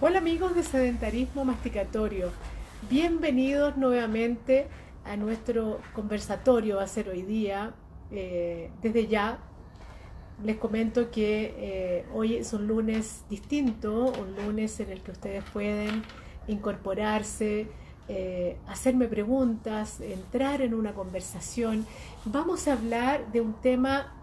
Hola amigos de Sedentarismo Masticatorio, bienvenidos nuevamente a nuestro conversatorio va a ser hoy día. Eh, desde ya les comento que eh, hoy es un lunes distinto, un lunes en el que ustedes pueden incorporarse, eh, hacerme preguntas, entrar en una conversación. Vamos a hablar de un tema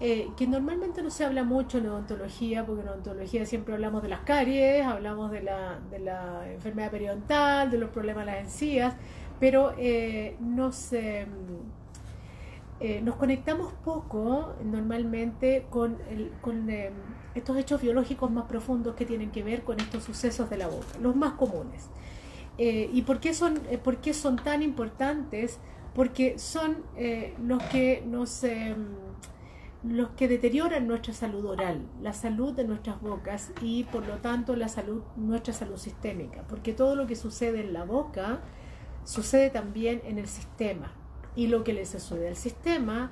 eh, que normalmente no se habla mucho en odontología, porque en odontología siempre hablamos de las caries, hablamos de la, de la enfermedad periodontal, de los problemas de las encías, pero eh, nos, eh, nos conectamos poco normalmente con, con estos hechos biológicos más profundos que tienen que ver con estos sucesos de la boca, los más comunes. ¿Y por qué, son, por qué son tan importantes? Porque son los que nos los que deterioran nuestra salud oral, la salud de nuestras bocas y por lo tanto la salud, nuestra salud sistémica, porque todo lo que sucede en la boca sucede también en el sistema y lo que le sucede al sistema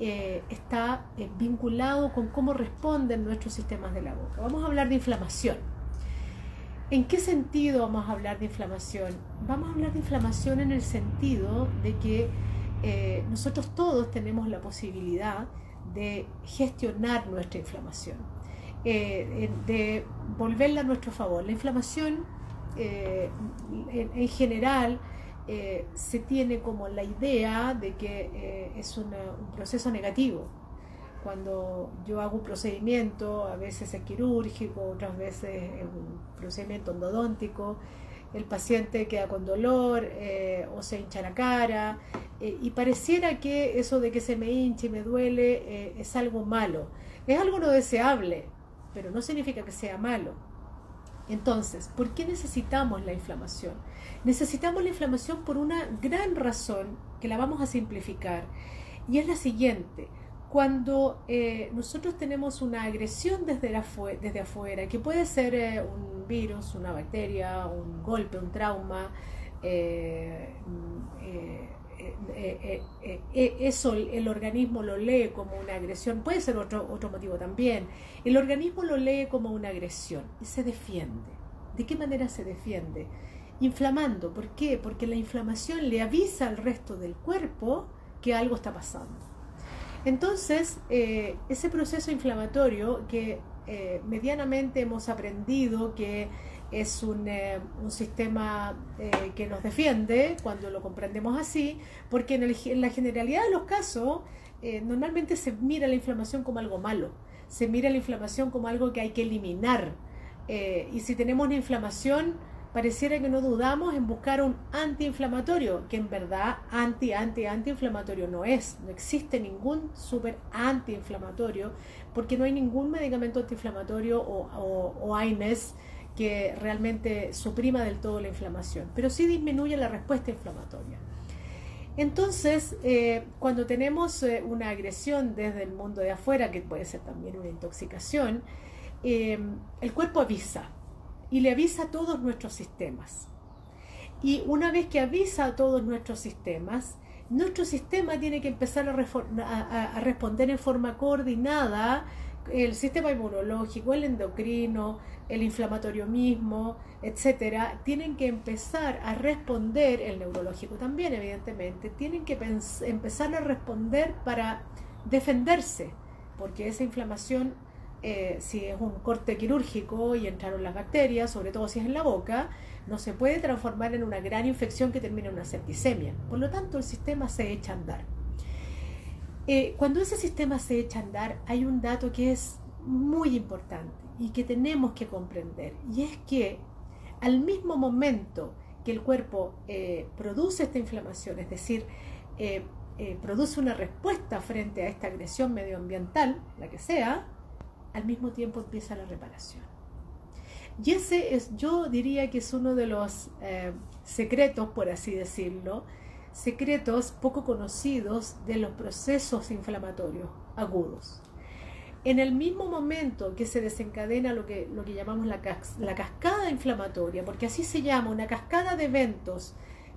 eh, está eh, vinculado con cómo responden nuestros sistemas de la boca. Vamos a hablar de inflamación. ¿En qué sentido vamos a hablar de inflamación? Vamos a hablar de inflamación en el sentido de que eh, nosotros todos tenemos la posibilidad de gestionar nuestra inflamación, eh, de volverla a nuestro favor. La inflamación eh, en, general eh, se tiene como la idea de que es un proceso negativo. Cuando yo hago un procedimiento, a veces es quirúrgico, otras veces es un procedimiento endodóntico, el paciente queda con dolor eh, o se hincha la cara eh, y pareciera que eso de que se me hinche y me duele eh, es algo malo. Es algo no deseable, pero no significa que sea malo. Entonces, ¿por qué necesitamos la inflamación? Necesitamos la inflamación por una gran razón que la vamos a simplificar y es la siguiente cuando eh, nosotros tenemos una agresión desde, desde afuera, que puede ser eh, un virus, una bacteria, un golpe, un trauma, eh, eso el organismo lo lee como una agresión, puede ser otro, otro motivo también, el organismo lo lee como una agresión y se defiende. ¿De qué manera se defiende? Inflamando. ¿Por qué? Porque la inflamación le avisa al resto del cuerpo que algo está pasando. Entonces, eh, ese proceso inflamatorio que eh, medianamente hemos aprendido que es un, eh, sistema que nos defiende cuando lo comprendemos así, porque en, la generalidad de los casos normalmente se mira la inflamación como algo malo, se mira la inflamación como algo que hay que eliminar. y si tenemos una inflamación, pareciera que no dudamos en buscar un antiinflamatorio, que en verdad anti, anti, antiinflamatorio no es. No existe ningún super antiinflamatorio, porque no hay ningún medicamento antiinflamatorio o, o, AINES que realmente suprima del todo la inflamación, pero sí disminuye la respuesta inflamatoria. Entonces, eh, cuando tenemos eh, una agresión desde el mundo de afuera, que puede ser también una intoxicación, eh, el cuerpo avisa, y le avisa a todos nuestros sistemas. Y una vez que avisa a todos nuestros sistemas, nuestro sistema tiene que empezar a, responder en forma coordinada, el sistema inmunológico, el endocrino, el inflamatorio mismo, etcétera, tienen que empezar a responder, el neurológico también, evidentemente, tienen que empezar a responder para defenderse, porque esa inflamación eh, si es un corte quirúrgico y entraron las bacterias, sobre todo si es en la boca, no se puede transformar en una gran infección que termine en una septicemia. Por lo tanto, el sistema se echa a andar. Eh, cuando ese sistema se echa a andar, hay un dato que es muy importante y que tenemos que comprender, y es que al mismo momento que el cuerpo eh, produce esta inflamación, es decir, produce una respuesta frente a esta agresión medioambiental, la que sea, al mismo tiempo empieza la reparación. Y ese es, yo diría que es uno de los eh, secretos, por así decirlo, secretos poco conocidos de los procesos inflamatorios agudos. En el mismo momento que se desencadena lo que, lo que llamamos la, la cascada inflamatoria, porque así se llama, una cascada de eventos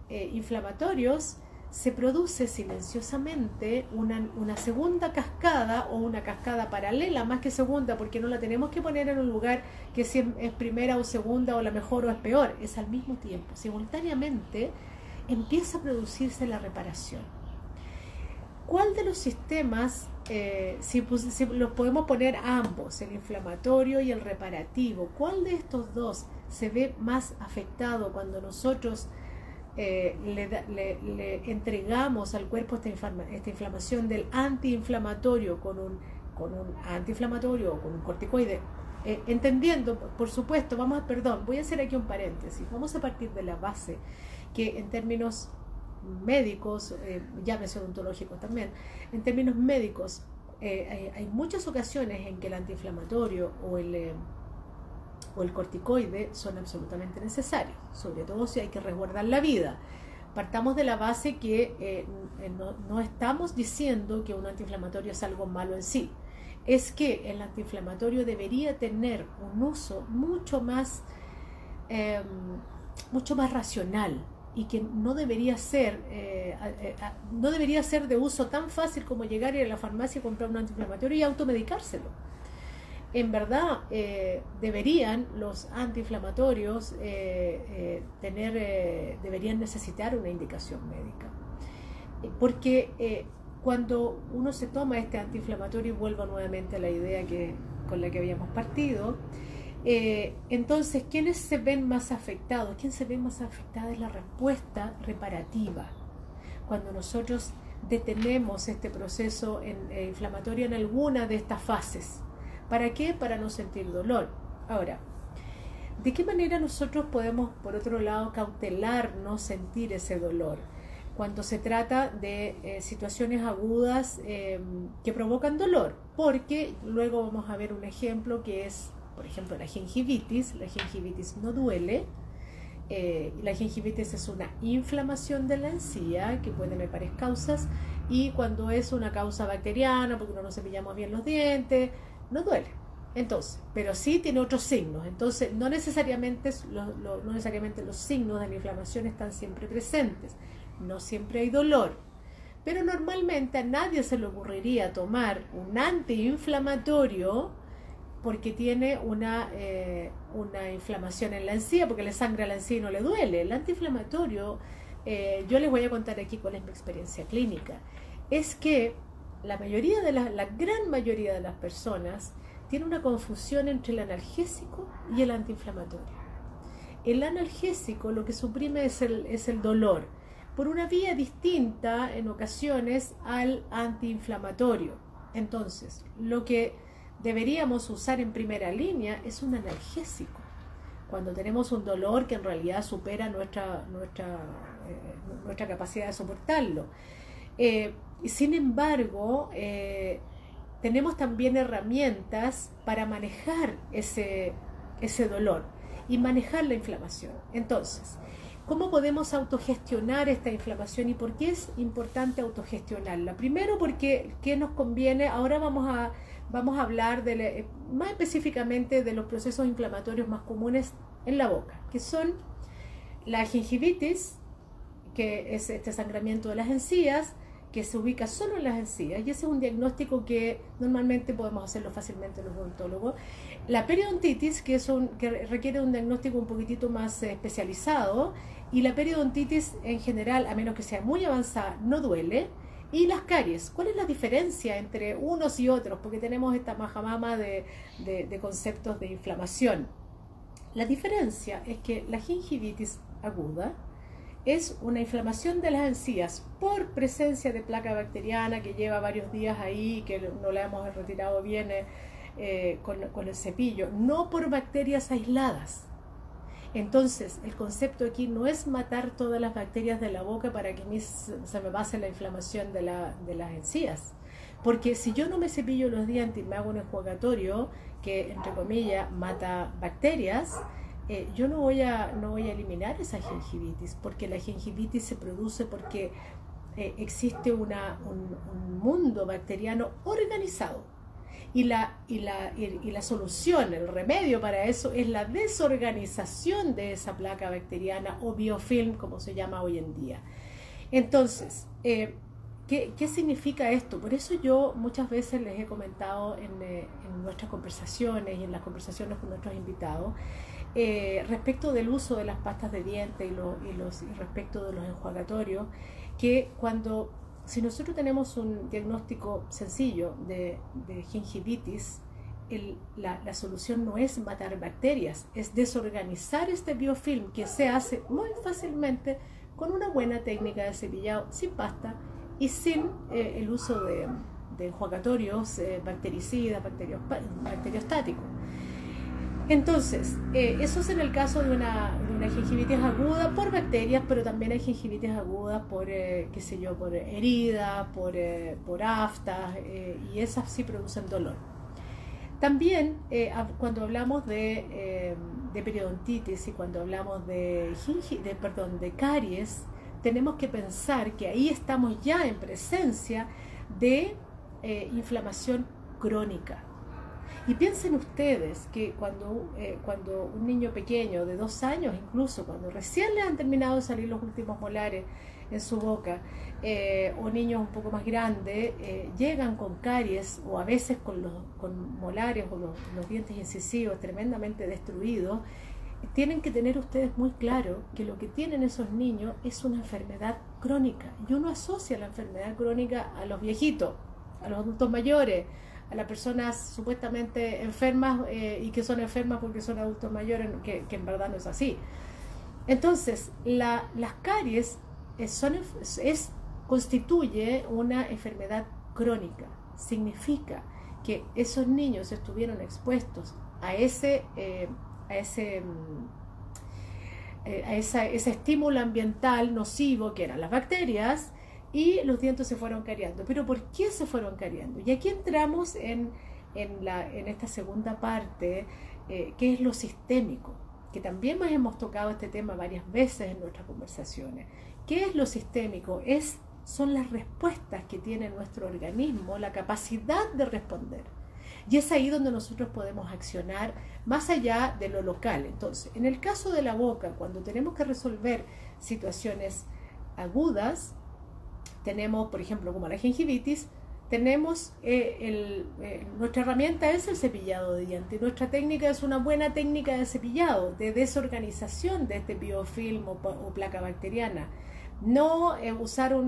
eh, inflamatorios, se produce silenciosamente una, una, segunda cascada o una cascada paralela, más que segunda, porque no la tenemos que poner en un lugar que si es primera o segunda o la mejor o es peor, es al mismo tiempo. Simultáneamente empieza a producirse la reparación. ¿Cuál de los sistemas, eh, si, si los podemos poner ambos, el inflamatorio y el reparativo, cuál de estos dos se ve más afectado cuando nosotros eh, le, entregamos al cuerpo esta, esta inflamación del antiinflamatorio con un, con un antiinflamatorio o con un corticoide, eh, entendiendo, por supuesto, vamos a, perdón, voy a hacer aquí un paréntesis, vamos a partir de la base que en términos médicos, eh, llámese odontológicos también, en términos médicos, hay, hay, muchas ocasiones en que el antiinflamatorio o el o el corticoide son absolutamente necesarios, sobre todo si hay que resguardar la vida. Partamos de la base que eh, no, estamos diciendo que un antiinflamatorio es algo malo en sí, es que el antiinflamatorio debería tener un uso mucho más, em, mucho más racional y que no debería ser eh, no debería ser de uso tan fácil como llegar a la farmacia y comprar un antiinflamatorio y automedicárselo en verdad eh, deberían los antiinflamatorios eh, eh, tener, deberían necesitar una indicación médica. Porque cuando uno se toma este antiinflamatorio, y vuelvo nuevamente a la idea que, con la que habíamos partido, entonces, ¿quiénes se ven más afectados? ¿Quién se ve más afectada es la respuesta reparativa. Cuando nosotros detenemos este proceso inflamatorio en alguna de estas fases ¿Para qué? Para no sentir dolor. Ahora, ¿de qué manera nosotros podemos, por otro lado, cautelar no sentir ese dolor? Cuando se trata de eh, situaciones agudas em, que provocan dolor, porque luego vamos a ver un ejemplo que es, por ejemplo, la gingivitis. La gingivitis no duele, eh, la gingivitis es una inflamación de la encía que puede tener varias causas y cuando es una causa bacteriana, porque no nos cepillamos bien los dientes, no duele. Entonces, pero sí tiene otros signos. Entonces, no necesariamente, no necesariamente los signos de la inflamación están siempre presentes. No siempre hay dolor. Pero normalmente a nadie se le ocurriría tomar un antiinflamatorio porque tiene una, eh, una inflamación en la encía, porque le sangra la encía y no le duele. El antiinflamatorio, eh, yo les voy a contar aquí cuál es mi experiencia clínica, es que la mayoría de la, la gran mayoría de las personas tiene una confusión entre el analgésico y el antiinflamatorio. El analgésico lo que suprime es el, es el dolor, por una vía distinta en ocasiones al antiinflamatorio. Entonces, lo que deberíamos usar en primera línea es un analgésico. Cuando tenemos un dolor que en realidad supera nuestra, nuestra, eh, nuestra capacidad de soportarlo. Eh, sin embargo, eh, tenemos también herramientas para manejar ese, ese dolor y manejar la inflamación. Entonces, ¿cómo podemos autogestionar esta inflamación y por qué es importante autogestionarla? Primero porque ¿qué nos conviene? Ahora vamos a, vamos a hablar de, más específicamente de los procesos inflamatorios más comunes en la boca, que son la gingivitis, que es este sangramiento de las encías, que se ubica solo en las encías, y ese es un diagnóstico que normalmente podemos hacerlo fácilmente los odontólogos. La periodontitis, que, es un, que requiere un diagnóstico un poquitito más eh, especializado, y la periodontitis en general, a menos que sea muy avanzada, no duele. Y las caries, ¿cuál es la diferencia entre unos y otros? Porque tenemos esta majamama de, de, de conceptos de inflamación. La diferencia es que la gingivitis aguda, es una inflamación de las encías por presencia de placa bacteriana que lleva varios días ahí, que no la hemos retirado bien eh, eh, con, el cepillo, no por bacterias aisladas. Entonces, el concepto aquí no es matar todas las bacterias de la boca para que se me base la inflamación de, de las encías. Porque si yo no me cepillo los dientes y me hago un enjuagatorio que, entre comillas, mata bacterias, eh, yo no voy, a, no voy a eliminar esa gingivitis, porque la gingivitis se produce porque eh, existe una, un, mundo bacteriano organizado. Y la, y, la, y, la solución, el remedio para eso es la desorganización de esa placa bacteriana o biofilm, como se llama hoy en día. Entonces, eh, ¿qué, significa esto? Por eso yo muchas veces les he comentado en, eh, nuestras conversaciones y en las conversaciones con nuestros invitados eh, respecto del uso de las pastas de dientes y, los, respecto de los enjuagatorios, que cuando, si nosotros tenemos un diagnóstico sencillo de, gingivitis, la, la, solución no es matar bacterias, es desorganizar este biofilm que se hace muy fácilmente con una buena técnica de cepillado sin pasta y sin eh, el uso de, de enjuagatorios eh, bactericidas, bacteriostáticos. Entonces, eh, eso es en el caso de una, gingivitis aguda por bacterias, pero también hay gingivitis agudas por, qué sé yo, por heridas, por, por aftas, y esas sí producen dolor. También cuando hablamos de de periodontitis y cuando hablamos de, de, de caries, tenemos que pensar que ahí estamos ya en presencia de eh, inflamación crónica. Y piensen ustedes que cuando, eh, cuando un niño pequeño de dos años, incluso cuando recién le han terminado de salir los últimos molares en su boca, eh, o niños un poco más grandes, llegan con caries o a veces con, los, con molares o los, los dientes incisivos tremendamente destruidos, tienen que tener ustedes muy claro que lo que tienen esos niños es una enfermedad crónica. Y uno asocia la enfermedad crónica a los viejitos, a los adultos mayores, a las personas supuestamente enfermas eh, y que son enfermas porque son adultos mayores, que, en verdad no es así. Entonces, las caries son, es, constituye una enfermedad crónica. Significa que esos niños estuvieron expuestos a ese... Eh, a ese, mm, eh, a ese estímulo ambiental nocivo que eran las bacterias y los dientes se fueron cariando. Pero ¿por qué se fueron cariando? Y aquí entramos en, en, la, en esta segunda parte, eh, que es lo sistémico, que también hemos tocado este tema varias veces en nuestras conversaciones. ¿Qué es lo sistémico? Es, son las respuestas que tiene nuestro organismo, la capacidad de responder. Y es ahí donde nosotros podemos accionar más allá de lo local. Entonces, en el caso de la boca, cuando tenemos que resolver situaciones agudas, tenemos, por ejemplo, como la gingivitis, tenemos eh, eh, nuestra herramienta es el cepillado de dientes. Nuestra técnica es una buena técnica de cepillado, de desorganización de este biofilm o, placa bacteriana. No eh, usar un,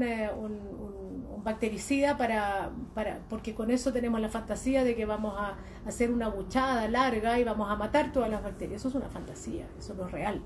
bactericida para, para, porque con eso tenemos la fantasía de que vamos a hacer una buchada larga y vamos a matar todas las bacterias. Eso es una fantasía, eso no es real.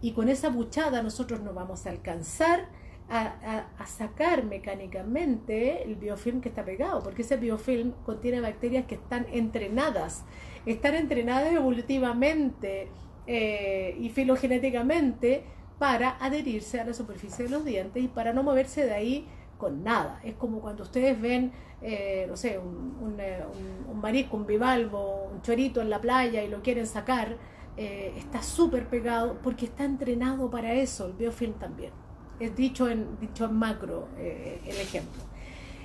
Y con esa buchada nosotros no vamos a alcanzar a, a, sacar mecánicamente el biofilm que está pegado, porque ese biofilm contiene bacterias que están entrenadas, están entrenadas evolutivamente eh, y filogenéticamente para adherirse a la superficie de los dientes y para no moverse de ahí con nada. Es como cuando ustedes ven, eh, no sé, un, eh, un, un, marisco, un bivalvo, un chorito en la playa y lo quieren sacar, eh, está súper pegado porque está entrenado para eso, el biofilm también. Es dicho en, dicho en macro el ejemplo.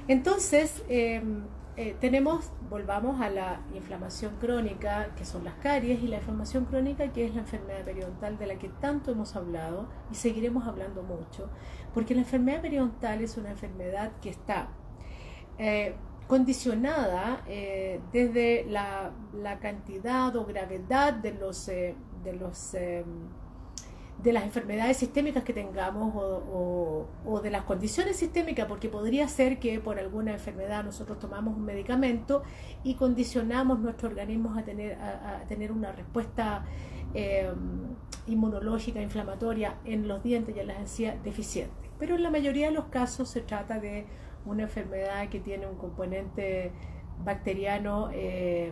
Entonces, em, eh, tenemos, volvamos a la inflamación crónica, que son las caries, y la inflamación crónica, que es la enfermedad periodontal de la que tanto hemos hablado y seguiremos hablando mucho, porque la enfermedad periodontal es una enfermedad que está eh, condicionada eh, desde la, la, cantidad o gravedad de los, de los de las enfermedades sistémicas que tengamos o, de las condiciones sistémicas, porque podría ser que por alguna enfermedad nosotros tomamos un medicamento y condicionamos nuestro organismo a tener, a, tener una respuesta eh, inmunológica, inflamatoria en los dientes y en las encías deficiente. Pero en la mayoría de los casos se trata de una enfermedad que tiene un componente bacteriano eh,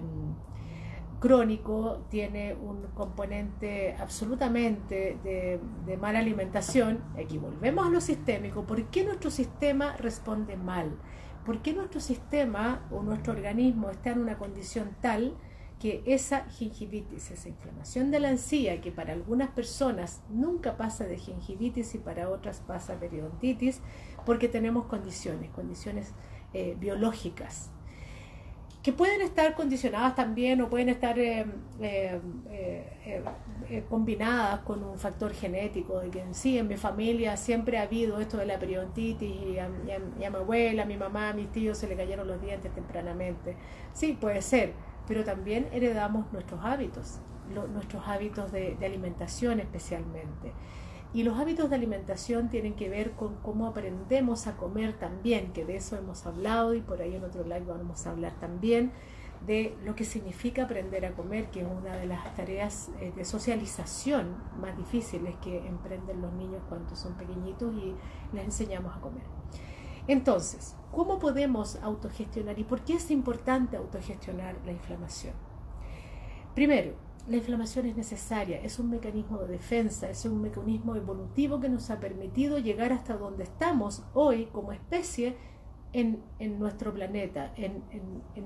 crónico tiene un componente absolutamente de, mala alimentación, aquí volvemos a lo sistémico, ¿por qué nuestro sistema responde mal? ¿Por qué nuestro sistema o nuestro organismo está en una condición tal que esa gingivitis, esa inflamación de la encía, que para algunas personas nunca pasa de gingivitis y para otras pasa periodontitis, porque tenemos condiciones, condiciones eh, biológicas que pueden estar condicionadas también o pueden estar eh, eh, eh, combinadas con un factor genético, de que en sí en mi familia siempre ha habido esto de la periodontitis y a, mi abuela, a mi mamá, a mis tíos se le cayeron los dientes tempranamente. Sí, puede ser, pero también heredamos nuestros hábitos, nuestros hábitos de alimentación especialmente. Y los hábitos de alimentación tienen que ver con cómo aprendemos a comer también, que de eso hemos hablado y por ahí en otro live vamos a hablar también de lo que significa aprender a comer, que es una de las tareas eh, de socialización más difíciles que emprenden los niños cuando son pequeñitos y les enseñamos a comer. Entonces, ¿cómo podemos autogestionar y por qué es importante autogestionar la inflamación? Primero, la inflamación es necesaria, es un mecanismo de defensa, es un mecanismo evolutivo que nos ha permitido llegar hasta donde estamos hoy como especie en, nuestro planeta, en,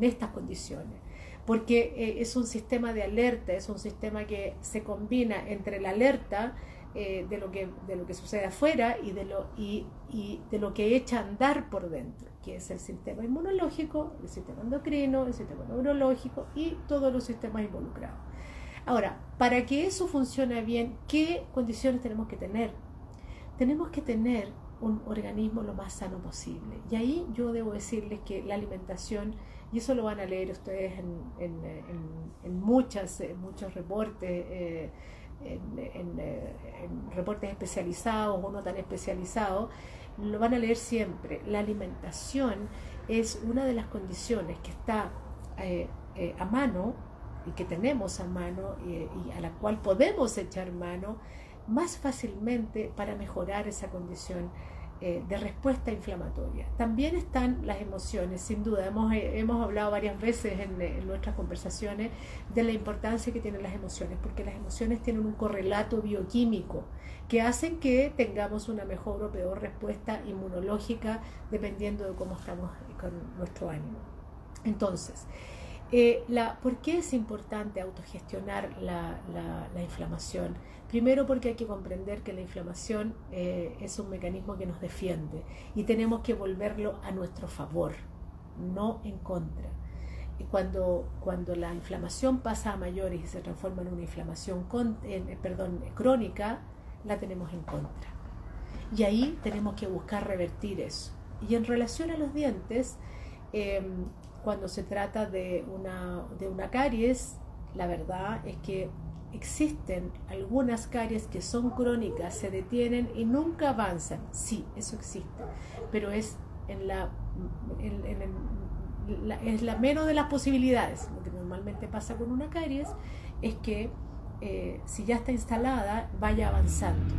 estas condiciones. Porque eh, es un sistema de alerta, es un sistema que se combina entre la alerta eh, de, lo que, sucede afuera y de, lo, y de lo que echa a andar por dentro, que es el sistema inmunológico, el sistema endocrino, el sistema neurológico y todos los sistemas involucrados. Ahora, para que eso funcione bien, ¿qué condiciones tenemos que tener? Tenemos que tener un organismo lo más sano posible. Y ahí yo debo decirles que la alimentación, y eso lo van a leer ustedes en, muchas, muchos reportes, eh, en, reportes especializados o no tan especializados, lo van a leer siempre. La alimentación es una de las condiciones que está eh, eh, a mano y que tenemos a mano y, a la cual podemos echar mano más fácilmente para mejorar esa condición eh, de respuesta inflamatoria. También están las emociones, sin duda. Hemos, eh, hemos hablado varias veces en, en, nuestras conversaciones de la importancia que tienen las emociones, porque las emociones tienen un correlato bioquímico que hacen que tengamos una mejor o peor respuesta inmunológica dependiendo de cómo estamos con nuestro ánimo. Entonces, eh, ¿Por qué es importante autogestionar la, inflamación? Primero porque hay que comprender que la inflamación eh, es un mecanismo que nos defiende y tenemos que volverlo a nuestro favor, no en contra. Y cuando, cuando la inflamación pasa a mayores y se transforma en una inflamación con, perdón, crónica, la tenemos en contra. Y ahí tenemos que buscar revertir eso. Y en relación a los dientes, em, cuando se trata de una, de una caries, la verdad es que existen algunas caries que son crónicas, se detienen y nunca avanzan. Sí, eso existe, pero es en la, es la menos de las posibilidades. Lo que normalmente pasa con una caries es que eh, si ya está instalada, vaya avanzando.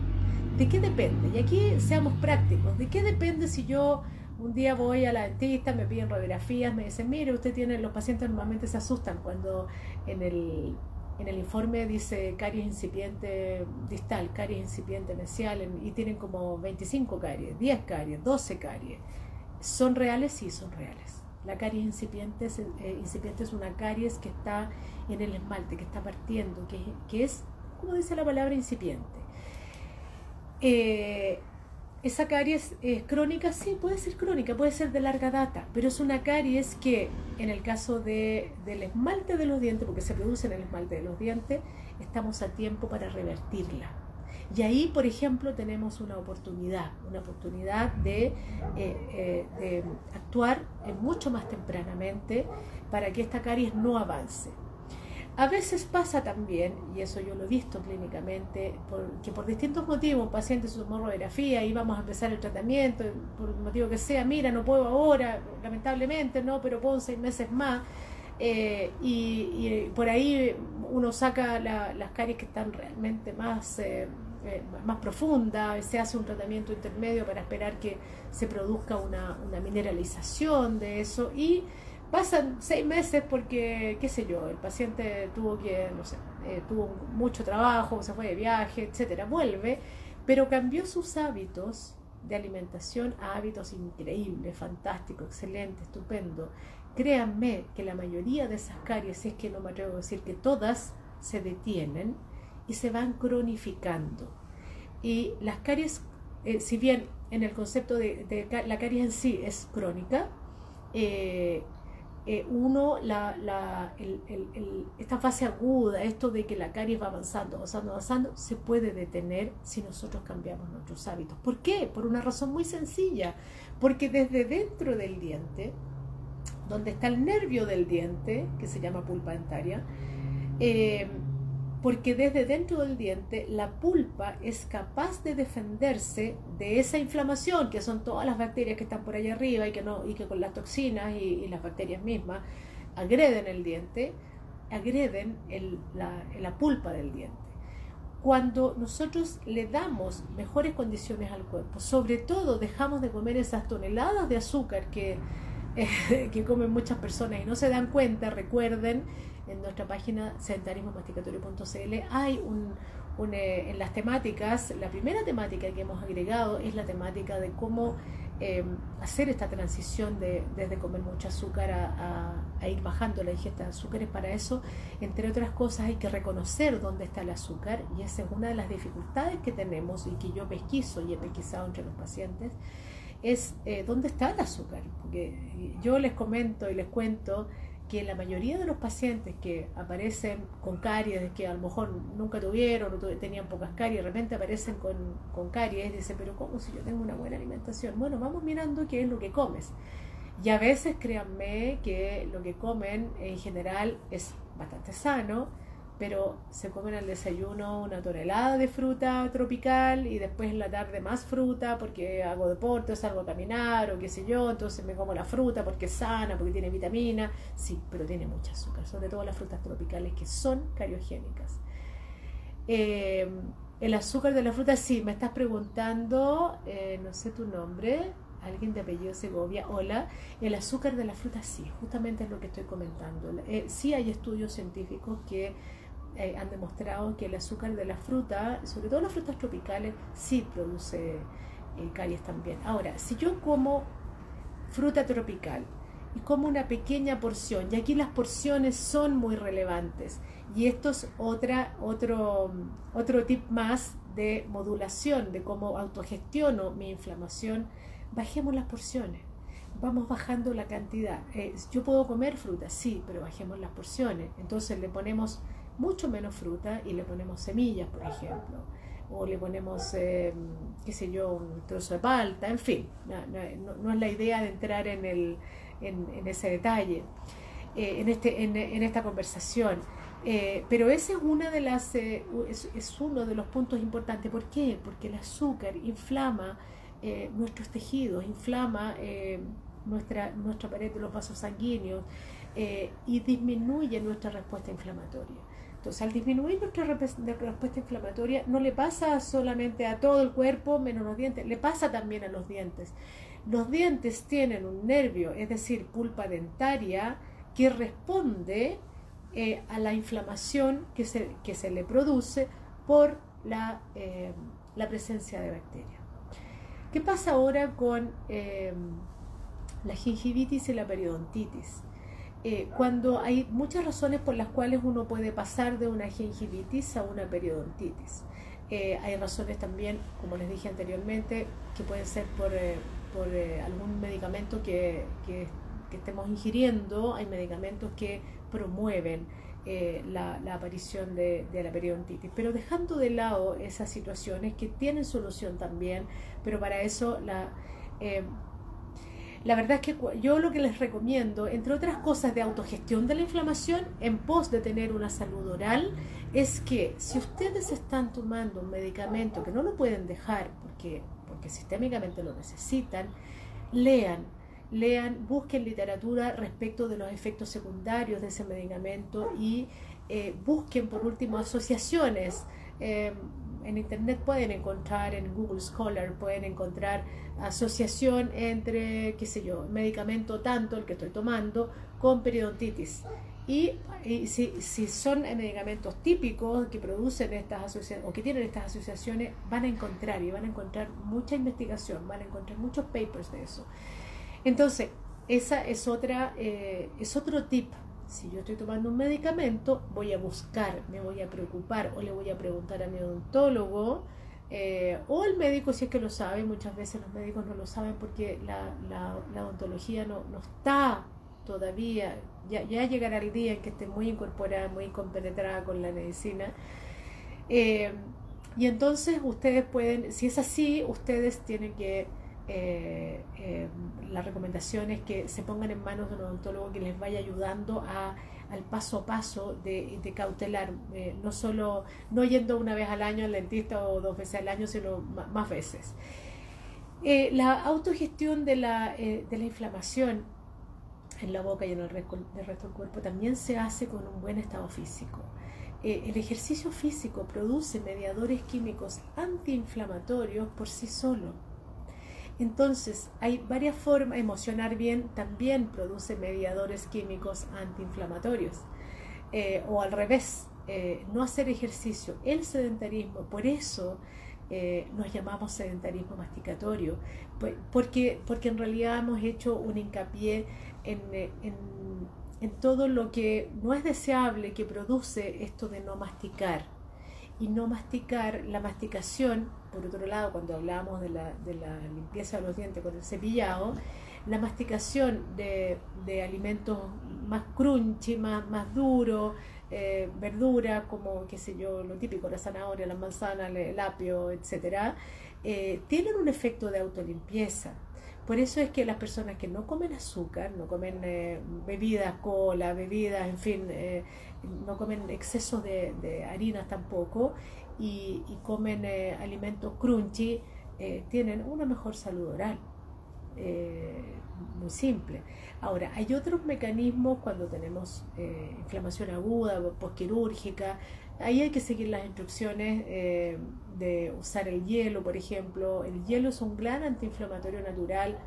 ¿De qué depende? Y aquí seamos prácticos. ¿De qué depende si yo un día voy a la dentista, me piden radiografías, me dicen, mire, usted tiene, los pacientes normalmente se asustan cuando en el, en el informe dice caries incipiente distal, caries incipiente mesial, y tienen como 25 caries, 10 caries, 12 caries. ¿Son reales? Sí, son reales. La caries incipiente es, eh, incipiente es una caries que está en el esmalte, que está partiendo, que, que es, como dice la palabra, incipiente. Eh, esa caries es crónica, sí, puede ser crónica, puede ser de larga data, pero es una caries que en el caso de, del esmalte de los dientes, porque se produce en el esmalte de los dientes, estamos a tiempo para revertirla. Y ahí, por ejemplo, tenemos una oportunidad, una oportunidad de, eh, eh, de actuar mucho más tempranamente para que esta caries no avance. A veces pasa también, y eso yo lo he visto clínicamente, que por distintos motivos un paciente se tomó radiografía y vamos a empezar el tratamiento, por el motivo que sea, mira, no puedo ahora, lamentablemente, no, pero puedo seis meses más. Eh, y, por ahí uno saca las caries que están realmente más, eh, eh, más profundas, se hace un tratamiento intermedio para esperar que se produzca una mineralización de eso y Pasan seis meses porque, qué sé yo, el paciente tuvo que, no sé, eh, tuvo mucho trabajo, se fue de viaje, etcétera, vuelve, pero cambió sus hábitos de alimentación a hábitos increíbles, fantásticos, excelentes, estupendo. Créanme que la mayoría de esas caries, es que no me atrevo a decir que todas, se detienen y se van cronificando. Y las caries, eh, si bien en el concepto de, la caries en sí es crónica, eh, eh, uno, la, esta fase aguda, esto de que la caries va avanzando, avanzando, avanzando, se puede detener si nosotros cambiamos nuestros hábitos. ¿Por qué? Por una razón muy sencilla, porque desde dentro del diente, donde está el nervio del diente, que se llama pulpa dentaria, eh, porque desde dentro del diente la pulpa es capaz de defenderse de esa inflamación, que son todas las bacterias que están por allá arriba y que, no, y con las toxinas y, las bacterias mismas agreden el diente, agreden la, la pulpa del diente. Cuando nosotros le damos mejores condiciones al cuerpo, sobre todo dejamos de comer esas toneladas de azúcar que, que comen muchas personas y no se dan cuenta, recuerden en nuestra página sedentarismomasticatorio.cl hay un, eh, en las temáticas, la primera temática que hemos agregado es la temática de cómo em, hacer esta transición de, desde comer mucho azúcar a, ir bajando la ingesta de azúcares. Para eso, entre otras cosas, hay que reconocer dónde está el azúcar y esa es una de las dificultades que tenemos y que yo pesquiso y he pesquisado entre los pacientes es eh, dónde está el azúcar. Porque yo les comento y les cuento que la mayoría de los pacientes que aparecen con caries, que a lo mejor nunca tuvieron o tenían pocas caries, de repente aparecen con, con caries, dicen, pero ¿cómo si yo tengo una buena alimentación? Bueno, vamos mirando qué es lo que comes. Y a veces créanme que lo que comen en general es bastante sano, pero se comen al desayuno una tonelada de fruta tropical y después en la tarde más fruta porque hago deporte, salgo a caminar o qué sé yo, entonces me como la fruta porque es sana, porque tiene vitamina, sí, pero tiene mucha azúcar, sobre todo las frutas tropicales que son cariogénicas. Eh, el azúcar de la fruta, sí, me estás preguntando, eh, no sé tu nombre, alguien de apellido Segovia, hola, el azúcar de la fruta sí, justamente es lo que estoy comentando. Eh, sí hay estudios científicos que eh, han demostrado que el azúcar de la fruta, sobre todo las frutas tropicales, sí produce eh, caries también. Ahora, si yo como fruta tropical y como una pequeña porción, y aquí las porciones son muy relevantes, y esto es otra, otro, otro tip más de modulación, de cómo autogestiono mi inflamación, bajemos las porciones vamos bajando la cantidad. Eh, yo puedo comer fruta, sí, pero bajemos las porciones. Entonces le ponemos mucho menos fruta y le ponemos semillas, por ejemplo, o le ponemos, em, qué sé yo, un trozo de palta, en fin, no, es la idea de entrar en, el, en, ese detalle, eh, en, este, en, esta conversación. Eh, pero ese es una de las eh, es, uno de los puntos importantes. ¿Por qué? Porque el azúcar inflama nuestros tejidos, inflama nuestra, nuestra pared de los vasos sanguíneos y disminuye nuestra respuesta inflamatoria. Al disminuir nuestra respuesta inflamatoria, no le pasa solamente a todo el cuerpo, menos los dientes, le pasa también a los dientes. Los dientes tienen un nervio, es decir, pulpa dentaria, que responde eh, a la inflamación que se, que se le produce por la, eh, la presencia de bacterias. ¿Qué pasa ahora con eh, la gingivitis y la periodontitis? Eh, cuando hay muchas razones por las cuales uno puede pasar de una gingivitis a una periodontitis. Eh, hay razones también, como les dije anteriormente, que pueden ser por, eh, algún medicamento que, estemos ingiriendo. Hay medicamentos que promueven la, aparición de, la periodontitis. Pero dejando de lado esas situaciones que tienen solución también, pero para eso la la verdad es que yo lo que les recomiendo, entre otras cosas de autogestión de la inflamación en pos de tener una salud oral, es que si ustedes están tomando un medicamento que no lo pueden dejar porque, porque sistémicamente lo necesitan, lean, lean, busquen literatura respecto de los efectos secundarios de ese medicamento y eh, busquen por último asociaciones. Eh, en Internet pueden encontrar, en Google Scholar pueden encontrar asociación entre, qué sé yo, medicamento tanto, el que estoy tomando, con periodontitis. Y, si, si, son medicamentos típicos que producen estas asociaciones o que tienen estas asociaciones, van a encontrar y van a encontrar mucha investigación, van a encontrar muchos papers de eso. Entonces, esa es otra, eh, es otro tip si yo estoy tomando un medicamento, voy a buscar, me voy a preocupar o le voy a preguntar a mi odontólogo eh, o al médico si es que lo sabe. Muchas veces los médicos no lo saben porque la, la, odontología no, no, está todavía, ya, ya llegará el día en que esté muy incorporada, muy compenetrada con la medicina. Eh, y entonces ustedes pueden, si es así, ustedes tienen que, eh, eh, la recomendación es que se pongan en manos de un odontólogo que les vaya ayudando a, al paso a paso de, cautelar, no solo, no yendo una vez al año al dentista o dos veces al año, sino más veces. la autogestión de la, de la inflamación en la boca y en el resto, del cuerpo también se hace con un buen estado físico. Eh, el ejercicio físico produce mediadores químicos antiinflamatorios por sí solo. Entonces, hay varias formas, emocionar bien también produce mediadores químicos antiinflamatorios. Eh, o al revés, eh, no hacer ejercicio, el sedentarismo, por eso nos llamamos sedentarismo masticatorio, porque, porque en realidad hemos hecho un hincapié en, en, todo lo que no es deseable que produce esto de no masticar. Y no masticar, la masticación, por otro lado, cuando hablamos de la, de la limpieza de los dientes con el cepillado, la masticación de, de alimentos más crunchy, más, más duro, eh, verdura, como, qué sé yo, lo típico, la zanahoria, la manzana, el apio, etcétera, eh, tienen un efecto de autolimpieza. Por eso es que las personas que no comen azúcar, no comen eh, bebidas, cola, bebidas, en fin, eh, no comen exceso de, harinas tampoco y, comen eh, alimentos crunchy, tienen una mejor salud oral. muy simple. Ahora, hay otros mecanismos cuando tenemos inflamación aguda, posquirúrgica, Ahí hay que seguir las instrucciones eh, de usar el hielo, por ejemplo. El hielo es un gran antiinflamatorio natural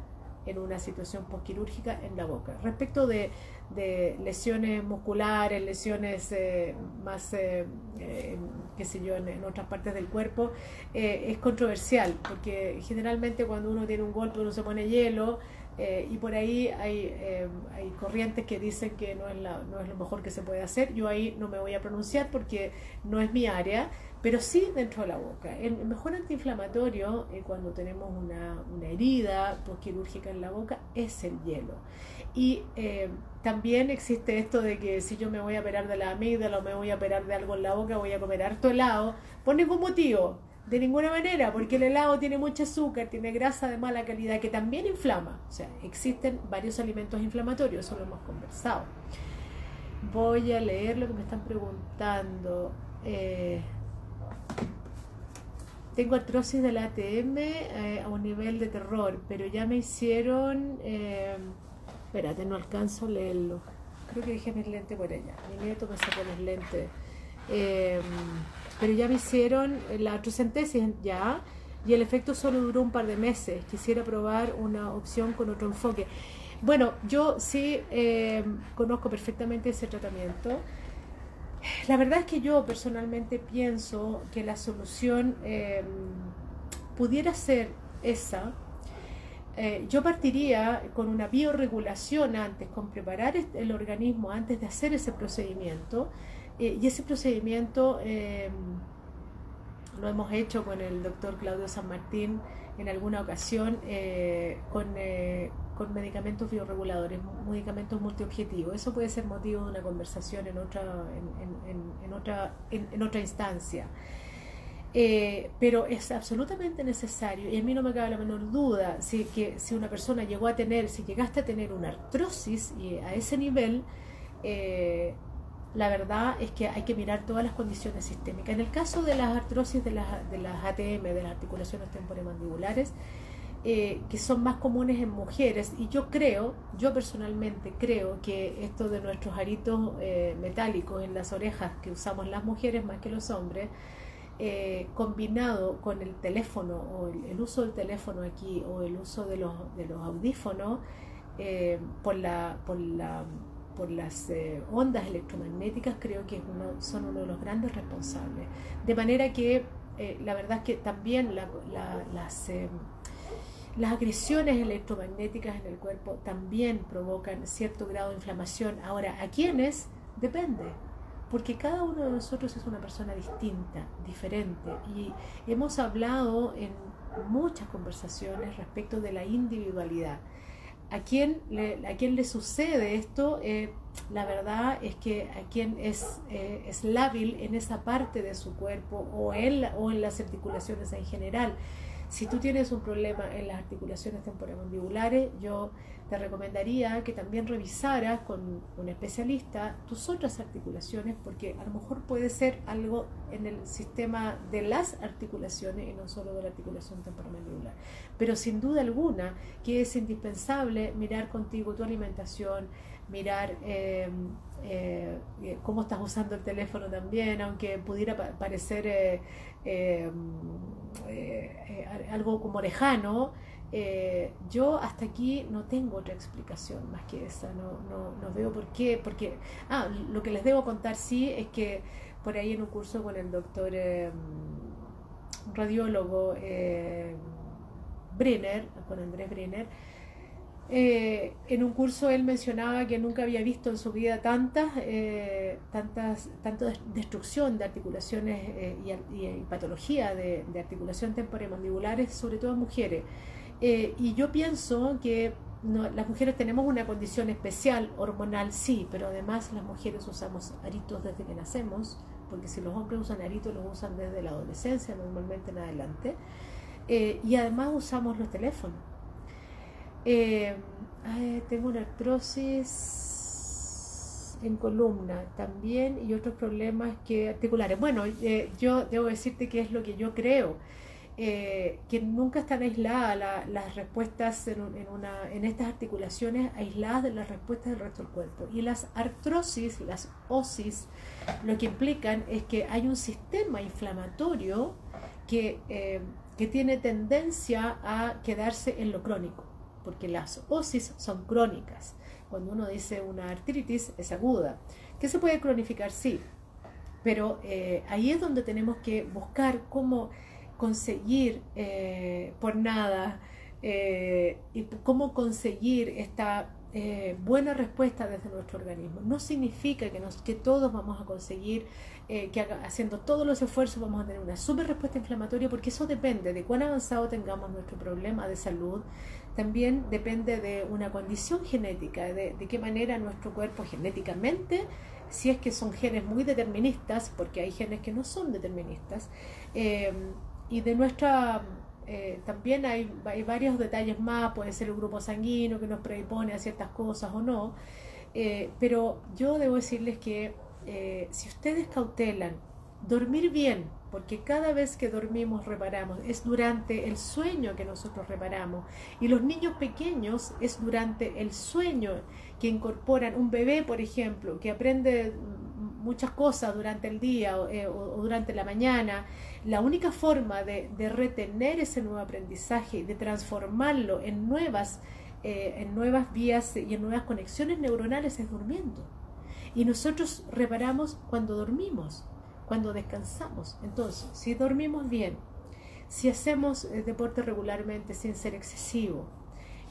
en una situación postquirúrgica en la boca. Respecto de, lesiones musculares, lesiones eh, más, eh, qué sé yo, en, otras partes del cuerpo, es controversial, porque generalmente cuando uno tiene un golpe uno se pone hielo, eh, y por ahí hay, eh, hay, corrientes que dicen que no es, la, no es lo mejor que se puede hacer. Yo ahí no me voy a pronunciar porque no es mi área, pero sí dentro de la boca. El mejor antiinflamatorio eh, cuando tenemos una, una herida quirúrgica en la boca es el hielo. Y también existe esto de que si yo me voy a operar de la amígdala o me voy a operar de algo en la boca, voy a comer harto helado, por ningún motivo de ninguna manera, porque el helado tiene mucho azúcar, tiene grasa de mala calidad que también inflama. O sea, existen varios alimentos inflamatorios, eso lo hemos conversado. Voy a leer lo que me están preguntando. Eh, tengo artrosis del ATM eh, a un nivel de terror, pero ya me hicieron... Eh, espérate, no alcanzo a leerlo. Creo que dejé mis lentes por allá. Mi nieto me sacó los lentes. Pero ya me hicieron la artrocentesis ya y el efecto solo duró un par de meses. Quisiera probar una opción con otro enfoque. Bueno, yo sí eh, conozco perfectamente ese tratamiento. La verdad es que yo personalmente pienso que la solución eh, pudiera ser esa. Eh, yo partiría con una bioregulación antes, con preparar el organismo antes de hacer ese procedimiento eh, y ese procedimiento eh, lo hemos hecho con el doctor Claudio San Martín en alguna ocasión eh, con, con, medicamentos bioreguladores, medicamentos multiobjetivos. Eso puede ser motivo de una conversación en otra, en, otra, en, otra instancia. pero es absolutamente necesario, y a mí no me cabe la menor duda, si, que si una persona llegó a tener, si llegaste a tener una artrosis y a ese nivel, la verdad es que hay que mirar todas las condiciones sistémicas. En el caso de las artrosis de las, de las ATM, de las articulaciones temporomandibulares, eh, que son más comunes en mujeres, y yo creo, yo personalmente creo que esto de nuestros aritos eh, metálicos en las orejas que usamos las mujeres más que los hombres, eh, combinado con el teléfono o el, uso del teléfono aquí o el uso de los, de los audífonos, por la, por la por las eh, ondas electromagnéticas creo que son uno de los grandes responsables. De manera que eh, la verdad es que también las, eh, las agresiones electromagnéticas en el cuerpo también provocan cierto grado de inflamación. Ahora, ¿a quiénes? Depende, porque cada uno de nosotros es una persona distinta, diferente, y hemos hablado en muchas conversaciones respecto de la individualidad ¿A quién le, a quién le sucede esto? Eh, la verdad es que a quien es, eh, es lábil en esa parte de su cuerpo o en, o en las articulaciones en general. Si tú tienes un problema en las articulaciones temporomandibulares, yo te recomendaría que también revisaras con un especialista tus otras articulaciones, porque a lo mejor puede ser algo en el sistema de las articulaciones y no solo de la articulación temporomandibular. Pero sin duda alguna que es indispensable mirar contigo tu alimentación, mirar eh, eh, cómo estás usando el teléfono también, aunque pudiera parecer eh, algo como lejano, yo hasta aquí no tengo otra explicación más que esa, no, no, no, veo por qué, porque, ah, lo que les debo contar sí es que por ahí en un curso con el doctor radiólogo Brenner, con Andrés Brenner, eh, en un curso él mencionaba que nunca había visto en su vida tantas, eh, tantas, tanto destrucción de articulaciones eh, y, patología de, articulación temporomandibulares, sobre todo en mujeres. Y yo pienso que las mujeres tenemos una condición especial, hormonal sí, pero además las mujeres usamos aritos desde que nacemos, porque si los hombres usan aritos, los usan desde la adolescencia, normalmente en adelante. y además usamos los teléfonos. Eh, tengo una artrosis en columna también y otros problemas que articulares. Bueno, eh, yo debo decirte que es lo que yo creo. Eh, que nunca están aisladas las respuestas en, estas articulaciones, aisladas de las respuestas del resto del cuerpo. Y las artrosis, las osis, lo que implican es que hay un sistema inflamatorio que, que tiene tendencia a quedarse en lo crónico porque las osis son crónicas. Cuando uno dice una artritis es aguda. ¿Que se puede cronificar? Sí, pero eh, ahí es donde tenemos que buscar cómo conseguir eh, por nada eh, y cómo conseguir esta buena respuesta desde nuestro organismo. No significa que, nos, que todos vamos a conseguir, que haciendo todos los esfuerzos vamos a tener una super respuesta inflamatoria, porque eso depende de cuán avanzado tengamos nuestro problema de salud, también depende de una condición genética, de, qué manera nuestro cuerpo genéticamente, si es que son genes muy deterministas, porque hay genes que no son deterministas, eh, y de nuestra... Eh, también hay, hay, varios detalles más, puede ser el grupo sanguíneo que nos predispone a ciertas cosas o no, eh, pero yo debo decirles que si ustedes cautelan dormir bien, porque cada vez que dormimos reparamos, es durante el sueño que nosotros reparamos. Y los niños pequeños es durante el sueño que incorporan un bebé, por ejemplo, que aprende muchas cosas durante el día o, eh, durante la mañana. La única forma de, retener ese nuevo aprendizaje y de transformarlo en nuevas, eh, en nuevas vías y en nuevas conexiones neuronales es durmiendo. Y nosotros reparamos cuando dormimos cuando descansamos. Entonces, si dormimos bien, si hacemos el deporte regularmente sin ser excesivo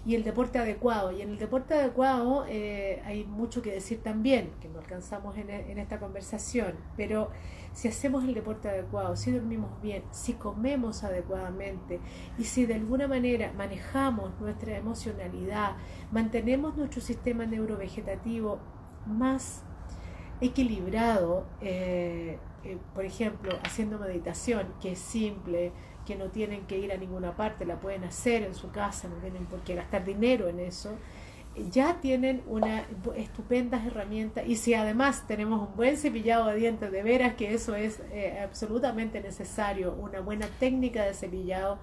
y el deporte adecuado, y en el deporte adecuado eh, hay mucho que decir también, que no alcanzamos en, esta conversación, pero si hacemos el deporte adecuado, si dormimos bien, si comemos adecuadamente y si de alguna manera manejamos nuestra emocionalidad, mantenemos nuestro sistema neurovegetativo más equilibrado, eh, eh, por ejemplo, haciendo meditación, que es simple, que no tienen que ir a ninguna parte, la pueden hacer en su casa, no tienen por qué gastar dinero en eso, ya tienen una estupenda herramienta y si además tenemos un buen cepillado de dientes, de veras que eso es eh, absolutamente necesario, una buena técnica de cepillado,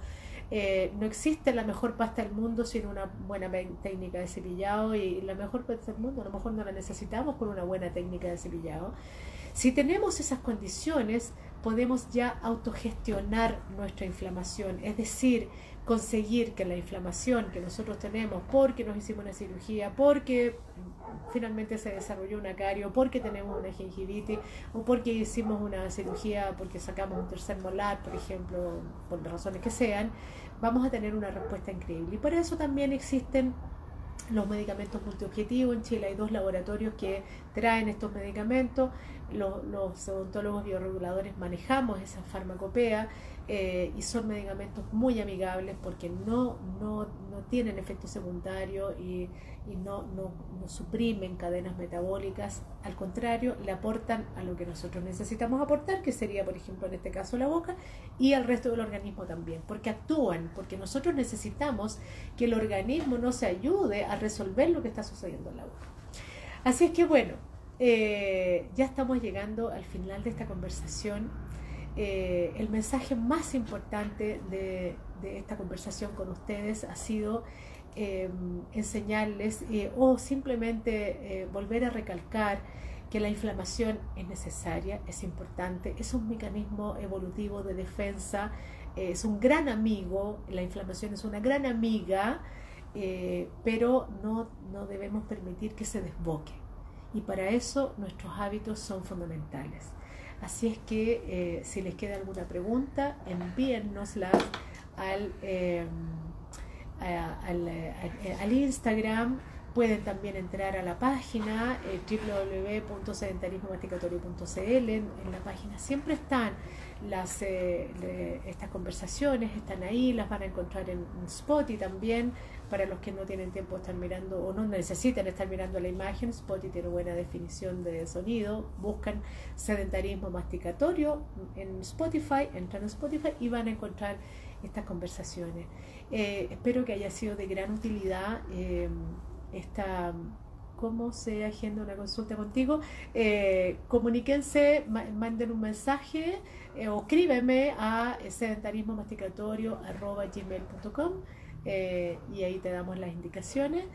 eh, no existe la mejor pasta del mundo sin una buena técnica de cepillado y la mejor pasta del mundo a lo mejor no la necesitamos con una buena técnica de cepillado. Si tenemos esas condiciones, podemos ya autogestionar nuestra inflamación, es decir, conseguir que la inflamación que nosotros tenemos porque nos hicimos una cirugía, porque finalmente se desarrolló una cario, porque tenemos una gingivitis o porque hicimos una cirugía porque sacamos un tercer molar, por ejemplo, por las razones que sean, vamos a tener una respuesta increíble. Y por eso también existen los medicamentos multiobjetivos. En Chile hay dos laboratorios que traen estos medicamentos. Los odontólogos bioreguladores manejamos esa farmacopea eh, y son medicamentos muy amigables porque no, no, no tienen efecto secundario y, no, no, no, suprimen cadenas metabólicas, al contrario, le aportan a lo que nosotros necesitamos aportar, que sería, por ejemplo, en este caso la boca, y al resto del organismo también, porque actúan, porque nosotros necesitamos que el organismo nos ayude a resolver lo que está sucediendo en la boca. Así es que bueno, eh, ya estamos llegando al final de esta conversación. Eh, el mensaje más importante de, esta conversación con ustedes ha sido eh, enseñarles o simplemente volver a recalcar que la inflamación es necesaria, es importante, es un mecanismo evolutivo de defensa, es un gran amigo, la inflamación es una gran amiga, pero no, no debemos permitir que se desboque y para eso nuestros hábitos son fundamentales. Así es que eh, si les queda alguna pregunta, envíennosla al, eh, al, eh, al, Instagram. Pueden también entrar a la página eh, www.sedentarismomasticatorio.cl. En, en, la página siempre están las, estas conversaciones, están ahí, las van a encontrar en Spotify también para los que no tienen tiempo de estar mirando o no necesitan estar mirando la imagen, Spotify tiene buena definición de sonido, buscan sedentarismo masticatorio en Spotify, entran a Spotify y van a encontrar estas conversaciones. Eh, espero que haya sido de gran utilidad eh, esta cómo se agenda una consulta contigo. Eh, comuníquense, manden un mensaje eh, o escríbeme a sedentarismomasticatorio.gmail.com eh, y ahí te damos las indicaciones.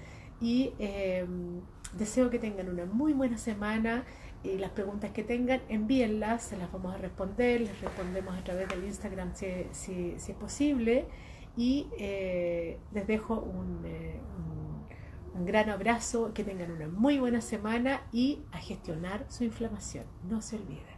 Y em, deseo que tengan una muy buena semana y las preguntas que tengan, envíenlas, se las vamos a responder, les respondemos a través del Instagram si, si, es posible. Y eh, les dejo un, un gran abrazo, que tengan una muy buena semana y a gestionar su inflamación. No se olviden.